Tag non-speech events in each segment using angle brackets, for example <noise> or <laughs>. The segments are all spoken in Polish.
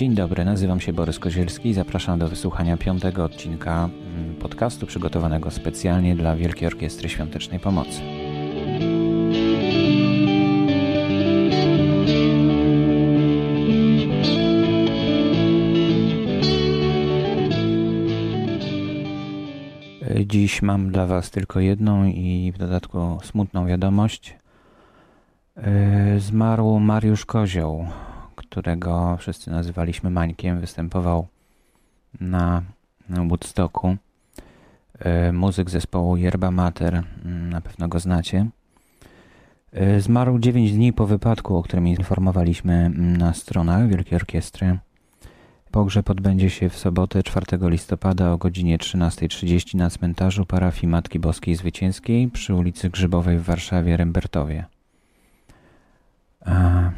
Dzień dobry, nazywam się Borys Kozielski i zapraszam do wysłuchania piątego odcinka mm, podcastu przygotowanego specjalnie dla Wielkiej Orkiestry Świątecznej Pomocy. Dziś mam dla Was tylko jedną i w dodatku smutną wiadomość. E, zmarł Mariusz Kozioł, którego wszyscy nazywaliśmy Mańkiem. Występował na Woodstocku. E, muzyk zespołu Yerba Mater, mm, na pewno go znacie. E, zmarł 9 dni po wypadku, o którym informowaliśmy mm, na stronach Wielkiej Orkiestry. Pogrzeb odbędzie się w sobotę 4 listopada o godzinie 13.30 na cmentarzu parafii Matki Boskiej Zwycięskiej przy ulicy Grzybowej w Warszawie Rembertowie. A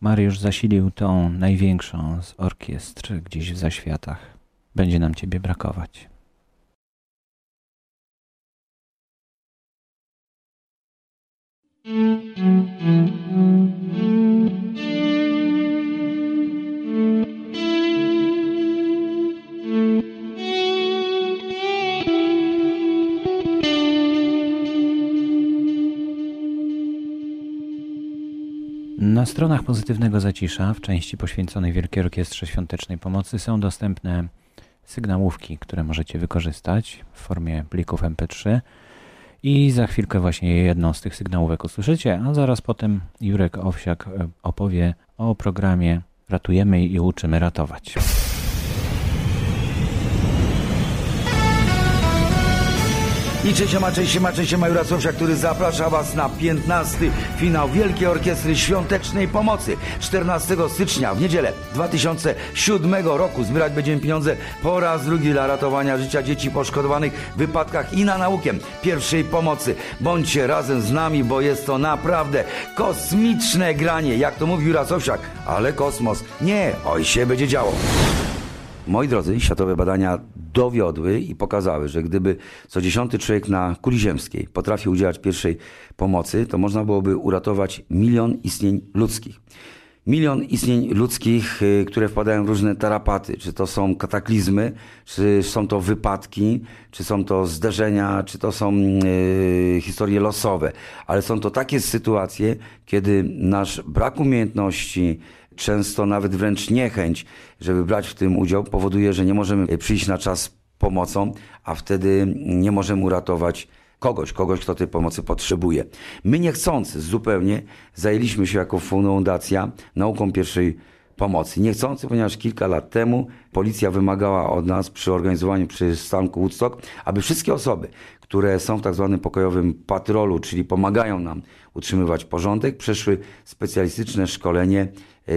Mariusz zasilił tą największą z orkiestr gdzieś w zaświatach. Będzie nam ciebie brakować. Na stronach Pozytywnego Zacisza w części poświęconej Wielkiej Orkiestrze Świątecznej Pomocy są dostępne sygnałówki, które możecie wykorzystać w formie plików MP3 i za chwilkę właśnie jedną z tych sygnałówek usłyszycie, a zaraz potem Jurek Owsiak e, opowie o programie Ratujemy i uczymy ratować. I cześć ma, cześć ma, cześć ma Jurasowsia, który zaprasza Was na 15. finał Wielkiej Orkiestry Świątecznej Pomocy. 14 stycznia w niedzielę 2007 roku zbierać będziemy pieniądze po raz drugi dla ratowania życia dzieci poszkodowanych w wypadkach i na naukę pierwszej pomocy. Bądźcie razem z nami, bo jest to naprawdę kosmiczne granie, jak to mówi Jurasowsiak, ale kosmos. Nie, oj się będzie działo. Moi drodzy, światowe badania dowiodły i pokazały, że gdyby co dziesiąty człowiek na kuli ziemskiej potrafił udzielać pierwszej pomocy, to można byłoby uratować milion istnień ludzkich. Milion istnień ludzkich, y, które wpadają w różne tarapaty. Czy to są kataklizmy, czy są to wypadki, czy są to zderzenia, czy to są yy, historie losowe. Ale są to takie sytuacje, kiedy nasz brak umiejętności, często nawet wręcz niechęć, żeby brać w tym udział, powoduje, że nie możemy przyjść na czas pomocą, a wtedy nie możemy uratować kogoś, kogoś, kto tej pomocy potrzebuje. My niechcący zupełnie zajęliśmy się jako fundacja nauką pierwszej pomocy. Niechcący, ponieważ kilka lat temu policja wymagała od nas przy organizowaniu przystanku Woodstock, aby wszystkie osoby, które są w tak zwanym pokojowym patrolu, czyli pomagają nam utrzymywać porządek, przeszły specjalistyczne szkolenie,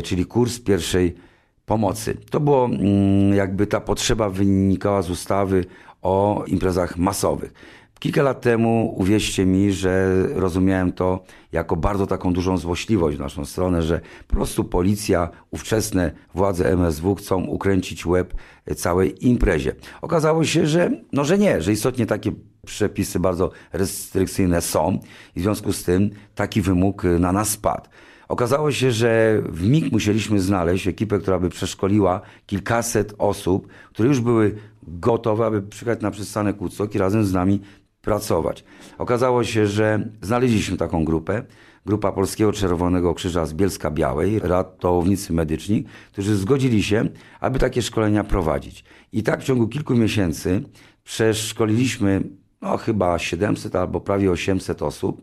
czyli kurs pierwszej pomocy. To było mm, jakby ta potrzeba wynikała z ustawy o imprezach masowych. Kilka lat temu, uwierzcie mi, że rozumiałem to jako bardzo taką dużą złośliwość w naszą stronę, że po prostu policja, ówczesne władze MSW chcą ukręcić łeb całej imprezie. Okazało się, że no, że nie, że istotnie takie przepisy bardzo restrykcyjne są i w związku z tym taki wymóg na nas spadł. Okazało się, że w mig musieliśmy znaleźć ekipę, która by przeszkoliła kilkaset osób, które już były gotowe, aby przyjechać na przystanek Woodstock i razem z nami pracować. Okazało się, że znaleźliśmy taką grupę, grupa Polskiego Czerwonego Krzyża z Bielska Białej, ratownicy medyczni, którzy zgodzili się, aby takie szkolenia prowadzić. I tak w ciągu kilku miesięcy przeszkoliliśmy no, chyba 700 albo prawie 800 osób.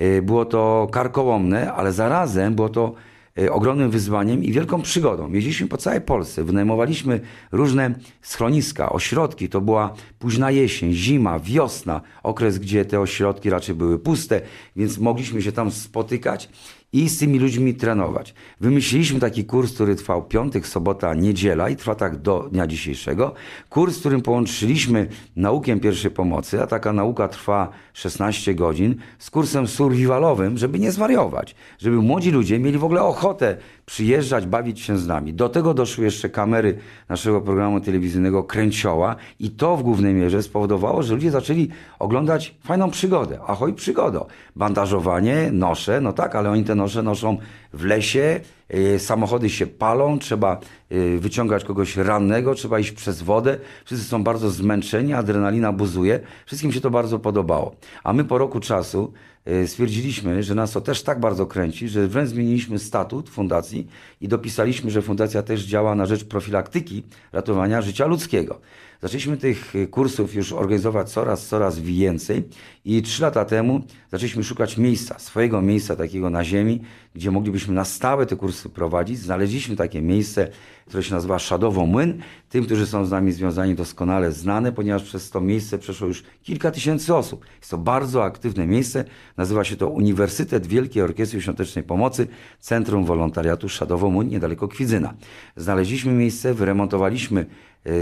Y, było to karkołomne, ale zarazem było to y, ogromnym wyzwaniem i wielką przygodą. Jeździliśmy po całej Polsce, wynajmowaliśmy różne schroniska, ośrodki. To była późna jesień, zima, wiosna, okres, gdzie te ośrodki raczej były puste, więc mogliśmy się tam spotykać i z tymi ludźmi trenować. Wymyśliliśmy taki kurs, który trwał piątek, sobota, niedziela i trwa tak do dnia dzisiejszego. Kurs, którym połączyliśmy naukę pierwszej pomocy, a taka nauka trwa 16 godzin, z kursem survivalowym, żeby nie zwariować, żeby młodzi ludzie mieli w ogóle ochotę przyjeżdżać, bawić się z nami. Do tego doszły jeszcze kamery naszego programu telewizyjnego Kręcioła i to w głównej mierze spowodowało, że ludzie zaczęli oglądać fajną przygodę. Ahoj przygodo. Bandażowanie, nosze, no tak, ale oni te nosze noszą w lesie, E, samochody się palą, trzeba e, wyciągać kogoś rannego, trzeba iść przez wodę. Wszyscy są bardzo zmęczeni, adrenalina buzuje. Wszystkim się to bardzo podobało. A my po roku czasu e, stwierdziliśmy, że nas to też tak bardzo kręci, że wręcz zmieniliśmy statut fundacji i dopisaliśmy, że fundacja też działa na rzecz profilaktyki ratowania życia ludzkiego. Zaczęliśmy tych kursów już organizować coraz, coraz więcej i trzy lata temu zaczęliśmy szukać miejsca, swojego miejsca takiego na ziemi, gdzie moglibyśmy na stałe te kursy prowadzić. Znaleźliśmy takie miejsce, które się nazywa Szadowo Młyn. Tym, którzy są z nami związani, doskonale znane, ponieważ przez to miejsce przeszło już kilka tysięcy osób. Jest to bardzo aktywne miejsce. Nazywa się to Uniwersytet Wielkiej Orkiestry Świątecznej Pomocy, Centrum Wolontariatu Szadowo Młyn, niedaleko Kwidzyna. Znaleźliśmy miejsce, wyremontowaliśmy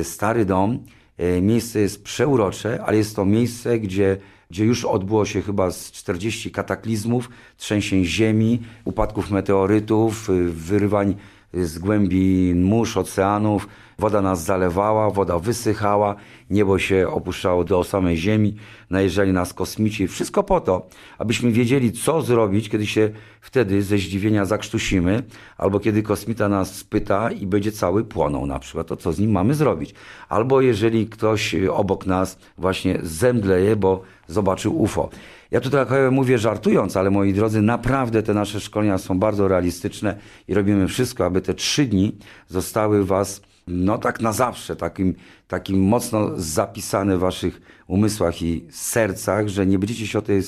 stary dom. E, miejsce jest przeurocze, ale jest to miejsce, gdzie gdzie już odbyło się chyba z 40 kataklizmów, trzęsień ziemi, upadków meteorytów, y, wyrywań z głębi mórz, oceanów. Woda nas zalewała, woda wysychała, niebo się opuszczało do samej ziemi, najeżdżali nas kosmici. Wszystko po to, abyśmy wiedzieli, co zrobić, kiedy się wtedy ze zdziwienia zakrztusimy, albo kiedy kosmita nas spyta i będzie cały płonął na przykład, to co z nim mamy zrobić. Albo jeżeli ktoś obok nas właśnie zemdleje, bo zobaczył UFO. Ja tu trochę mówię żartując, ale moi drodzy, naprawdę te nasze szkolenia są bardzo realistyczne i robimy wszystko, aby te trzy dni zostały Was, no tak na zawsze, takim, takim mocno zapisane w Waszych umysłach i sercach, że nie będziecie się o tej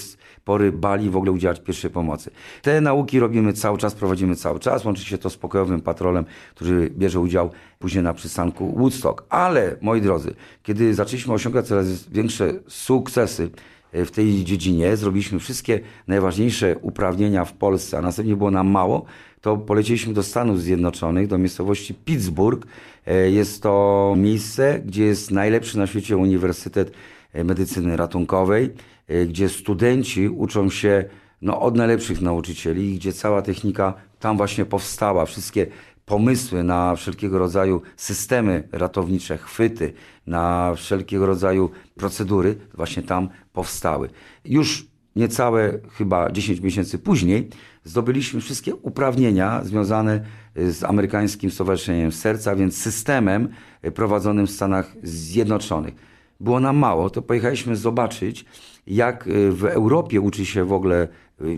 pory bali w ogóle udzielać pierwszej pomocy. Te nauki robimy cały czas, prowadzimy cały czas, łączy się to z pokojowym patrolem, który bierze udział później na przystanku Woodstock. Ale, moi drodzy, kiedy zaczęliśmy osiągać coraz większe sukcesy, w tej dziedzinie, zrobiliśmy wszystkie najważniejsze uprawnienia w Polsce, a następnie było nam mało, to polecieliśmy do Stanów Zjednoczonych, do miejscowości Pittsburgh. E, jest to miejsce, gdzie jest najlepszy na świecie Uniwersytet e, Medycyny Ratunkowej, e, gdzie studenci uczą się no, od najlepszych nauczycieli, gdzie cała technika tam właśnie powstała. Wszystkie pomysły na wszelkiego rodzaju systemy ratownicze, chwyty, na wszelkiego rodzaju procedury właśnie tam powstały. Już niecałe chyba 10 miesięcy później zdobyliśmy wszystkie uprawnienia związane z amerykańskim Stowarzyszeniem Serca, więc systemem prowadzonym w Stanach Zjednoczonych. Było nam mało, to pojechaliśmy zobaczyć, jak w Europie uczy się w ogóle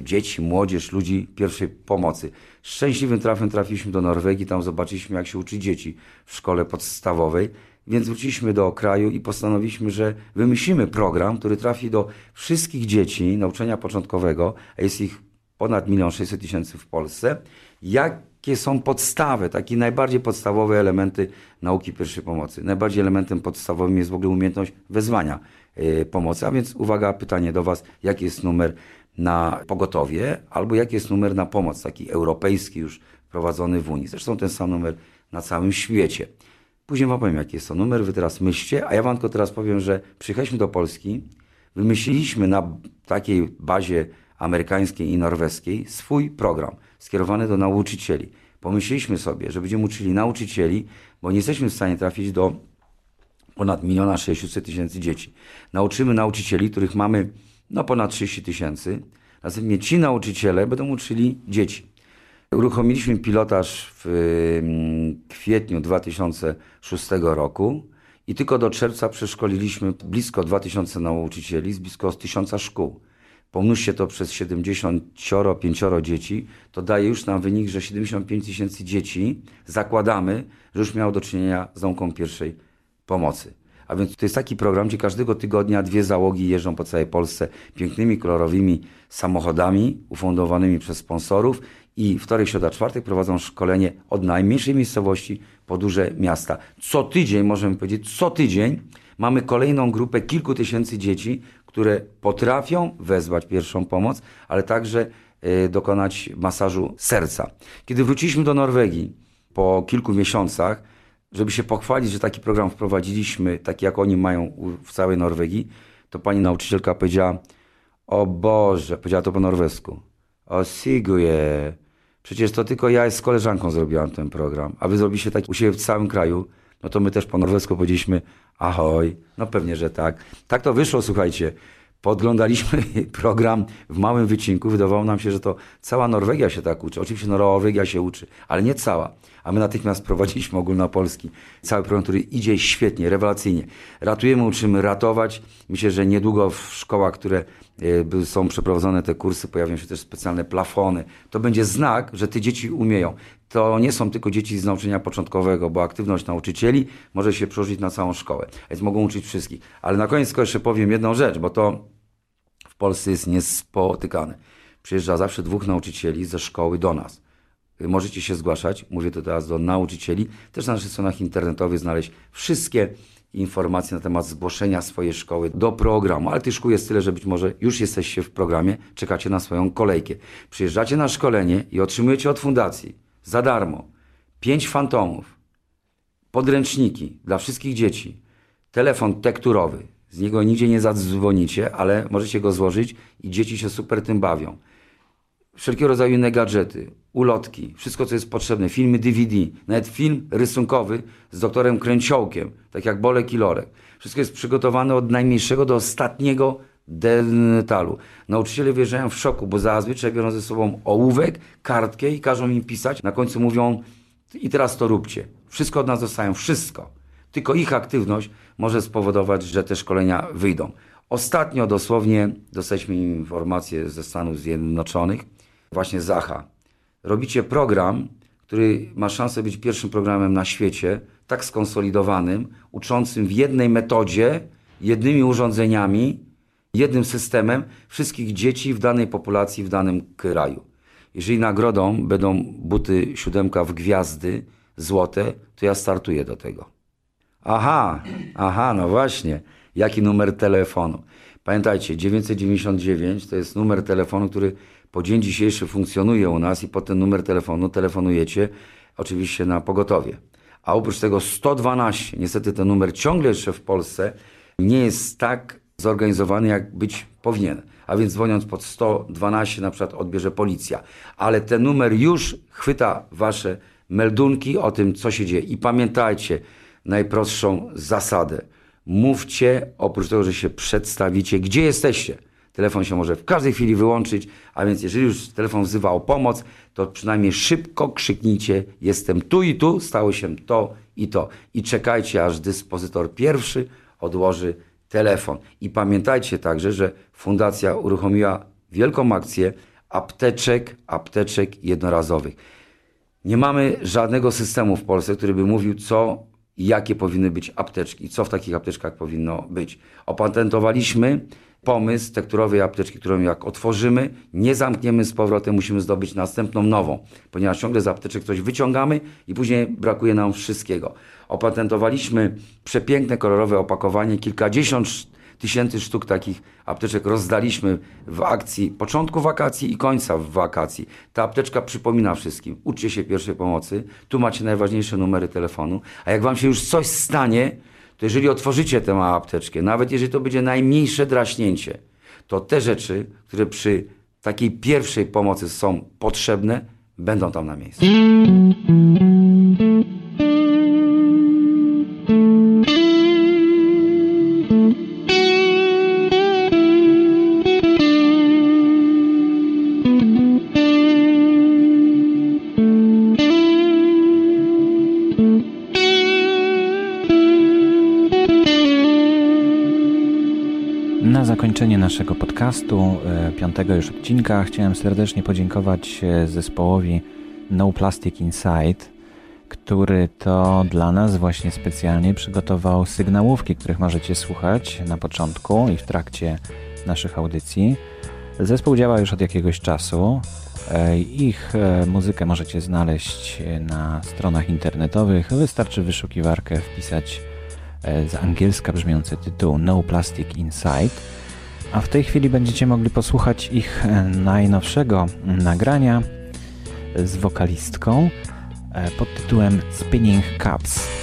dzieci, młodzież, ludzi pierwszej pomocy. Szczęśliwym trafem trafiliśmy do Norwegii, tam zobaczyliśmy, jak się uczy dzieci w szkole podstawowej. Więc wróciliśmy do kraju i postanowiliśmy, że wymyślimy program, który trafi do wszystkich dzieci nauczania początkowego, a jest ich ponad 1 600 tysięcy w Polsce. Jakie są podstawy, takie najbardziej podstawowe elementy nauki pierwszej pomocy? Najbardziej elementem podstawowym jest w ogóle umiejętność wezwania y, pomocy. A więc uwaga, pytanie do Was, jaki jest numer na pogotowie, albo jaki jest numer na pomoc, taki europejski już prowadzony w Unii. Zresztą ten sam numer na całym świecie. Później wam powiem, jaki jest to numer, wy teraz myślcie, a ja wam tylko teraz powiem, że przyjechaliśmy do Polski, wymyśliliśmy na takiej bazie amerykańskiej i norweskiej swój program skierowany do nauczycieli. Pomyśleliśmy sobie, że będziemy uczyli nauczycieli, bo nie jesteśmy w stanie trafić do ponad miliona 600 tysięcy dzieci. Nauczymy nauczycieli, których mamy no ponad 30 tysięcy. Następnie ci nauczyciele będą uczyli dzieci. Uruchomiliśmy pilotaż w mm, kwietniu 2006 roku i tylko do czerwca przeszkoliliśmy blisko 2000 nauczycieli z blisko 1000 szkół. Pomnóżcie to przez 75 dzieci, to daje już nam wynik, że 75 tysięcy dzieci zakładamy, że już miało do czynienia z nauką pierwszej pomocy. A więc to jest taki program, gdzie każdego tygodnia dwie załogi jeżdżą po całej Polsce pięknymi, kolorowymi samochodami ufundowanymi przez sponsorów i wtorek, środa, czwartek prowadzą szkolenie od najmniejszej miejscowości po duże miasta. Co tydzień, możemy powiedzieć, co tydzień mamy kolejną grupę kilku tysięcy dzieci, które potrafią wezwać pierwszą pomoc, ale także y, dokonać masażu serca. Kiedy wróciliśmy do Norwegii po kilku miesiącach, żeby się pochwalić, że taki program wprowadziliśmy, taki jak oni mają w całej Norwegii, to pani nauczycielka powiedziała, o Boże, powiedziała to po norwesku, o Siguje, przecież to tylko ja z koleżanką zrobiłam ten program, a wy zrobiliście tak u siebie w całym kraju, no to my też po norwesku powiedzieliśmy ahoj, no pewnie, że tak. Tak to wyszło, słuchajcie. podglądaliśmy <laughs> program w małym wycinku. Wydawało nam się, że to cała Norwegia się tak uczy. Oczywiście Norwegia się uczy, ale nie cała. A my natychmiast prowadziliśmy ogólnopolski cały program, który idzie świetnie, rewelacyjnie. Ratujemy, uczymy ratować. Myślę, że niedługo w szkołach, które e, są przeprowadzone te kursy, pojawią się też specjalne plafony. To będzie znak, że te dzieci umieją. To nie są tylko dzieci z nauczania początkowego, bo aktywność nauczycieli może się przełożyć na całą szkołę. Więc mogą uczyć wszystkich. Ale na koniec jeszcze powiem jedną rzecz, bo to w Polsce jest niespotykane. Przyjeżdża zawsze dwóch nauczycieli ze szkoły do nas. Możecie się zgłaszać, mówię to teraz do nauczycieli, też na naszych stronach internetowych znaleźć wszystkie informacje na temat zgłoszenia swojej szkoły do programu, ale tych szkół jest tyle, że być może już jesteście w programie, czekacie na swoją kolejkę. Przyjeżdżacie na szkolenie i otrzymujecie od fundacji za darmo pięć fantomów, podręczniki dla wszystkich dzieci, telefon tekturowy, z niego nigdzie nie zadzwonicie, ale możecie go złożyć i dzieci się super tym bawią. Wszelkiego rodzaju inne gadżety, ulotki, wszystko co jest potrzebne, filmy DVD, nawet film rysunkowy z doktorem Kręciołkiem, tak jak Bolek i Lorek. Wszystko jest przygotowane od najmniejszego do ostatniego detalu. Nauczyciele wjeżdżają w szoku, bo zazwyczaj biorą ze sobą ołówek, kartkę i każą im pisać. Na końcu mówią i teraz to róbcie. Wszystko od nas dostają, wszystko. Tylko ich aktywność może spowodować, że te szkolenia wyjdą. Ostatnio dosłownie dostaliśmy informację ze Stanów Zjednoczonych, właśnie Zacha. Robicie program, który ma szansę być pierwszym programem na świecie, tak skonsolidowanym, uczącym w jednej metodzie, jednymi urządzeniami, jednym systemem wszystkich dzieci w danej populacji, w danym kraju. Jeżeli nagrodą będą buty siódemka w gwiazdy złote, to ja startuję do tego. Aha, aha, no właśnie. Jaki numer telefonu? Pamiętajcie, 999 to jest numer telefonu, który po dzień dzisiejszy funkcjonuje u nas i po ten numer telefonu telefonujecie oczywiście na pogotowie. A oprócz tego 112, niestety ten numer ciągle jeszcze w Polsce nie jest tak zorganizowany, jak być powinien. A więc dzwoniąc pod 112 na przykład odbierze policja. Ale ten numer już chwyta wasze meldunki o tym, co się dzieje. I pamiętajcie najprostszą zasadę. Mówcie, oprócz tego, że się przedstawicie, gdzie jesteście. Telefon się może w każdej chwili wyłączyć, a więc jeżeli już telefon wzywa o pomoc, to przynajmniej szybko krzyknijcie: Jestem tu i tu, stało się to i to. I czekajcie, aż dyspozytor pierwszy odłoży telefon. I pamiętajcie także, że fundacja uruchomiła wielką akcję apteczek, apteczek jednorazowych. Nie mamy żadnego systemu w Polsce, który by mówił, co i jakie powinny być apteczki, co w takich apteczkach powinno być. Opatentowaliśmy pomysł tekturowej apteczki, którą jak otworzymy, nie zamkniemy z powrotem, musimy zdobyć następną nową, ponieważ ciągle z apteczek coś wyciągamy i później brakuje nam wszystkiego. Opatentowaliśmy przepiękne, kolorowe opakowanie, kilkadziesiąt tysięcy sztuk takich apteczek rozdaliśmy w akcji początku wakacji i końca wakacji. Ta apteczka przypomina wszystkim. Uczcie się pierwszej pomocy. Tu macie najważniejsze numery telefonu. A jak wam się już coś stanie, to jeżeli otworzycie tę apteczkę, nawet jeżeli to będzie najmniejsze draśnięcie, to te rzeczy, które przy takiej pierwszej pomocy są potrzebne, będą tam na miejscu. Podcastu, e, piątego już odcinka, chciałem serdecznie podziękować e, zespołowi No Plastic Inside, który to dla nas właśnie specjalnie przygotował sygnałówki, których możecie słuchać na początku i w trakcie naszych audycji. Zespół działa już od jakiegoś czasu. E, ich muzykę możecie znaleźć na stronach internetowych. Wystarczy wyszukiwarkę wpisać z angielska brzmiący tytuł No Plastic Inside. A w tej chwili będziecie mogli posłuchać ich e, najnowszego nagrania z wokalistką e, pod tytułem Spinning Cups.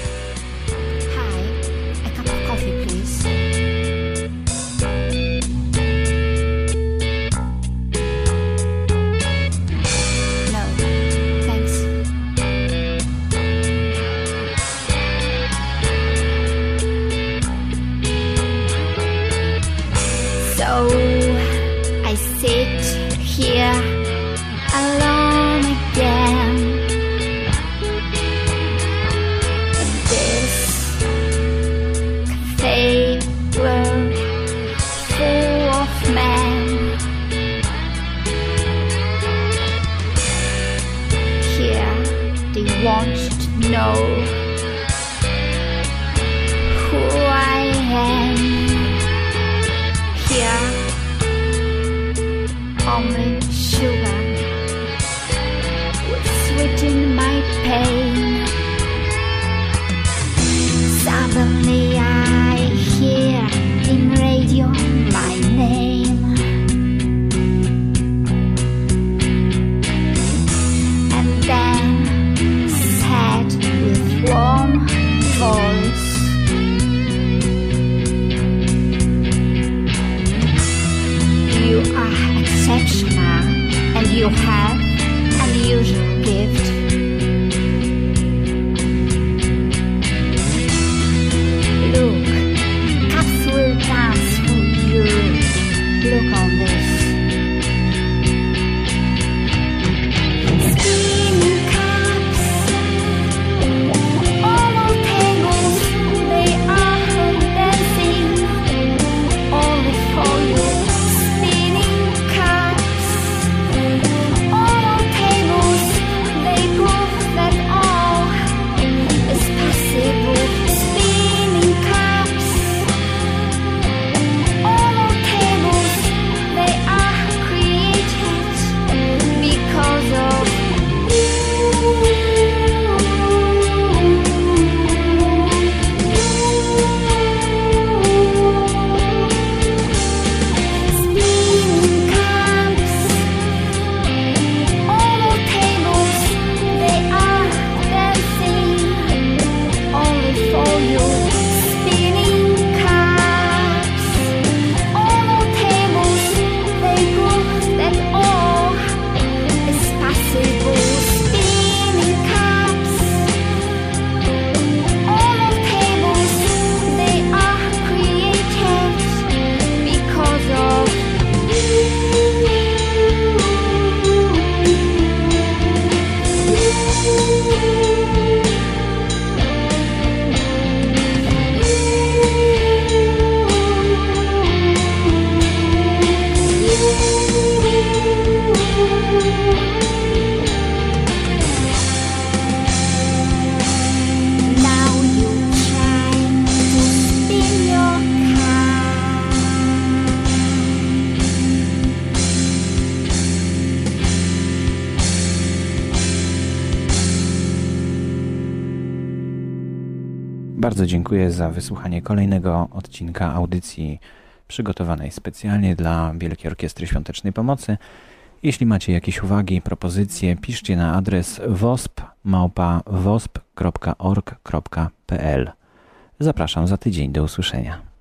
dziękuję za wysłuchanie kolejnego odcinka audycji przygotowanej specjalnie dla Wielkiej Orkiestry Świątecznej Pomocy. Jeśli macie jakieś uwagi, propozycje, piszcie na adres wosp.org.pl. Zapraszam za tydzień do usłyszenia.